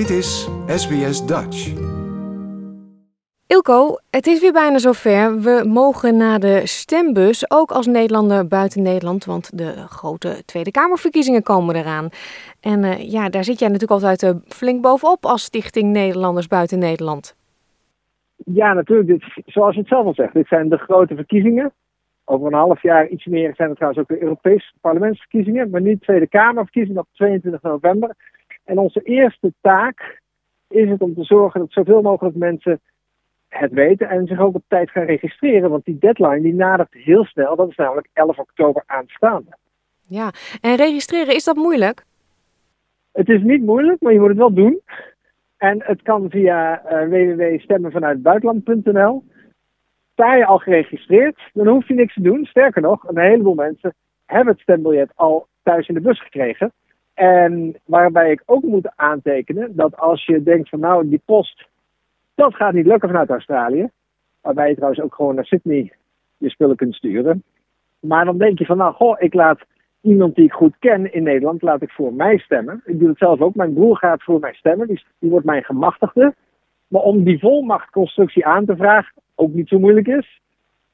Dit is SBS Dutch. Ilko, het is weer bijna zover. We mogen naar de stembus, ook als Nederlander buiten Nederland, want de grote Tweede Kamerverkiezingen komen eraan. En uh, ja, daar zit jij natuurlijk altijd uh, flink bovenop als Stichting Nederlanders buiten Nederland. Ja, natuurlijk. Dit, zoals je het zelf al zegt, dit zijn de grote verkiezingen. Over een half jaar, iets meer, zijn het trouwens ook de Europese parlementsverkiezingen, maar niet Tweede Kamerverkiezingen op 22 november. En onze eerste taak is het om te zorgen dat zoveel mogelijk mensen het weten en zich ook op tijd gaan registreren. Want die deadline die nadert heel snel, dat is namelijk 11 oktober aanstaande. Ja, en registreren, is dat moeilijk? Het is niet moeilijk, maar je moet het wel doen. En het kan via uh, www.stemmenvanuitbuitenland.nl. Sta je al geregistreerd, dan hoef je niks te doen. Sterker nog, een heleboel mensen hebben het stembiljet al thuis in de bus gekregen. En waarbij ik ook moet aantekenen dat als je denkt van nou, die post, dat gaat niet lukken vanuit Australië. Waarbij je trouwens ook gewoon naar Sydney je spullen kunt sturen. Maar dan denk je van nou, goh, ik laat iemand die ik goed ken in Nederland, laat ik voor mij stemmen. Ik doe het zelf ook. Mijn broer gaat voor mij stemmen. Die, die wordt mijn gemachtigde. Maar om die volmachtconstructie aan te vragen, ook niet zo moeilijk is.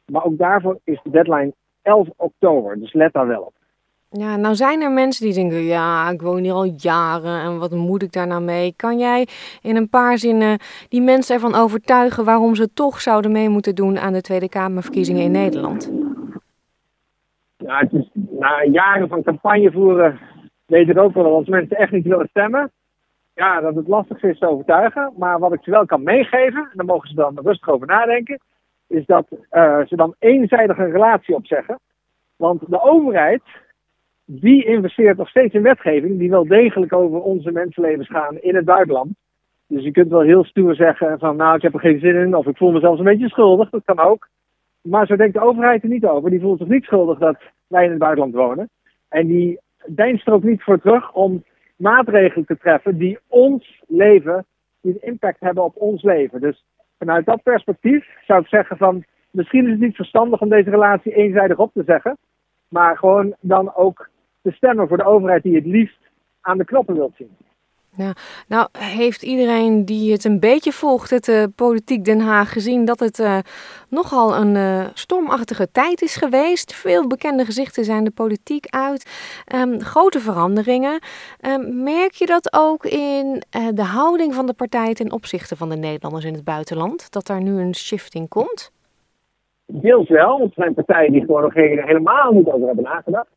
Maar ook daarvoor is de deadline 11 oktober. Dus let daar wel op. Ja, nou zijn er mensen die denken, ja, ik woon hier al jaren en wat moet ik daar nou mee? Kan jij in een paar zinnen die mensen ervan overtuigen waarom ze toch zouden mee moeten doen aan de Tweede Kamerverkiezingen in Nederland? Ja, het is, na jaren van campagne voeren weet ik ook wel dat mensen echt niet willen stemmen, ja, dat het lastig is te overtuigen. Maar wat ik ze wel kan meegeven, en daar mogen ze dan rustig over nadenken, is dat uh, ze dan eenzijdig een relatie opzeggen. Want de overheid die investeert nog steeds in wetgeving die wel degelijk over onze mensenlevens gaan in het buitenland. Dus je kunt wel heel stoer zeggen van nou ik heb er geen zin in of ik voel me zelfs een beetje schuldig, dat kan ook. Maar zo denkt de overheid er niet over. Die voelt zich niet schuldig dat wij in het buitenland wonen. En die deinst er ook niet voor terug om maatregelen te treffen die ons leven, die impact hebben op ons leven. Dus vanuit dat perspectief zou ik zeggen van misschien is het niet verstandig om deze relatie eenzijdig op te zeggen. Maar gewoon dan ook te stemmen voor de overheid die het liefst aan de knoppen wilt zien. Ja, nou heeft iedereen die het een beetje volgt, het uh, politiek Den Haag, gezien dat het uh, nogal een uh, stormachtige tijd is geweest. Veel bekende gezichten zijn de politiek uit. Um, grote veranderingen. Um, merk je dat ook in de houding van de partij ten opzichte van de Nederlanders in het buitenland? Dat daar nu een shifting komt? Deels wel, want er zijn partijen die gewoon nog helemaal niet over hebben nagedacht.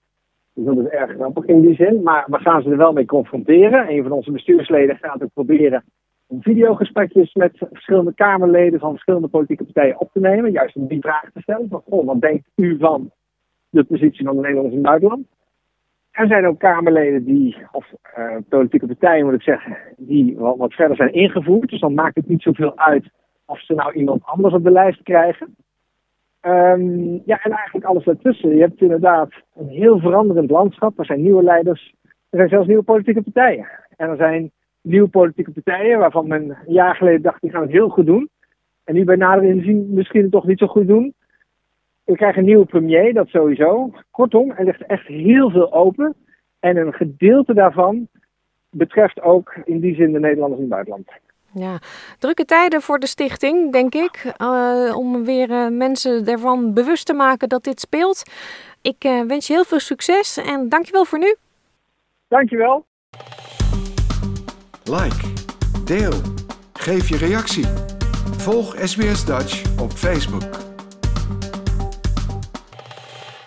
Dus dat is erg grappig in die zin. Maar we gaan ze er wel mee confronteren. Een van onze bestuursleden gaat ook proberen om videogesprekjes met verschillende Kamerleden van verschillende politieke partijen op te nemen. Juist om die vraag te stellen. Wat denkt u van de positie van de Nederlanders in het buitenland? Er zijn ook Kamerleden die, of uh, politieke partijen moet ik zeggen, die wat, wat verder zijn ingevoerd. Dus dan maakt het niet zoveel uit of ze nou iemand anders op de lijst krijgen. Um, ja, en eigenlijk alles daartussen. Je hebt inderdaad een heel veranderend landschap. Er zijn nieuwe leiders. Er zijn zelfs nieuwe politieke partijen. En er zijn nieuwe politieke partijen waarvan men een jaar geleden dacht, die gaan het heel goed doen. En nu bij nader inzien misschien het toch niet zo goed doen. We krijgen een nieuwe premier, dat sowieso. Kortom, er ligt echt heel veel open. En een gedeelte daarvan betreft ook in die zin de Nederlanders in het buitenland. Ja, drukke tijden voor de stichting, denk ik. Uh, om weer uh, mensen ervan bewust te maken dat dit speelt. Ik uh, wens je heel veel succes en dankjewel voor nu. Dankjewel. Like, deel, geef je reactie. Volg SBS Dutch op Facebook.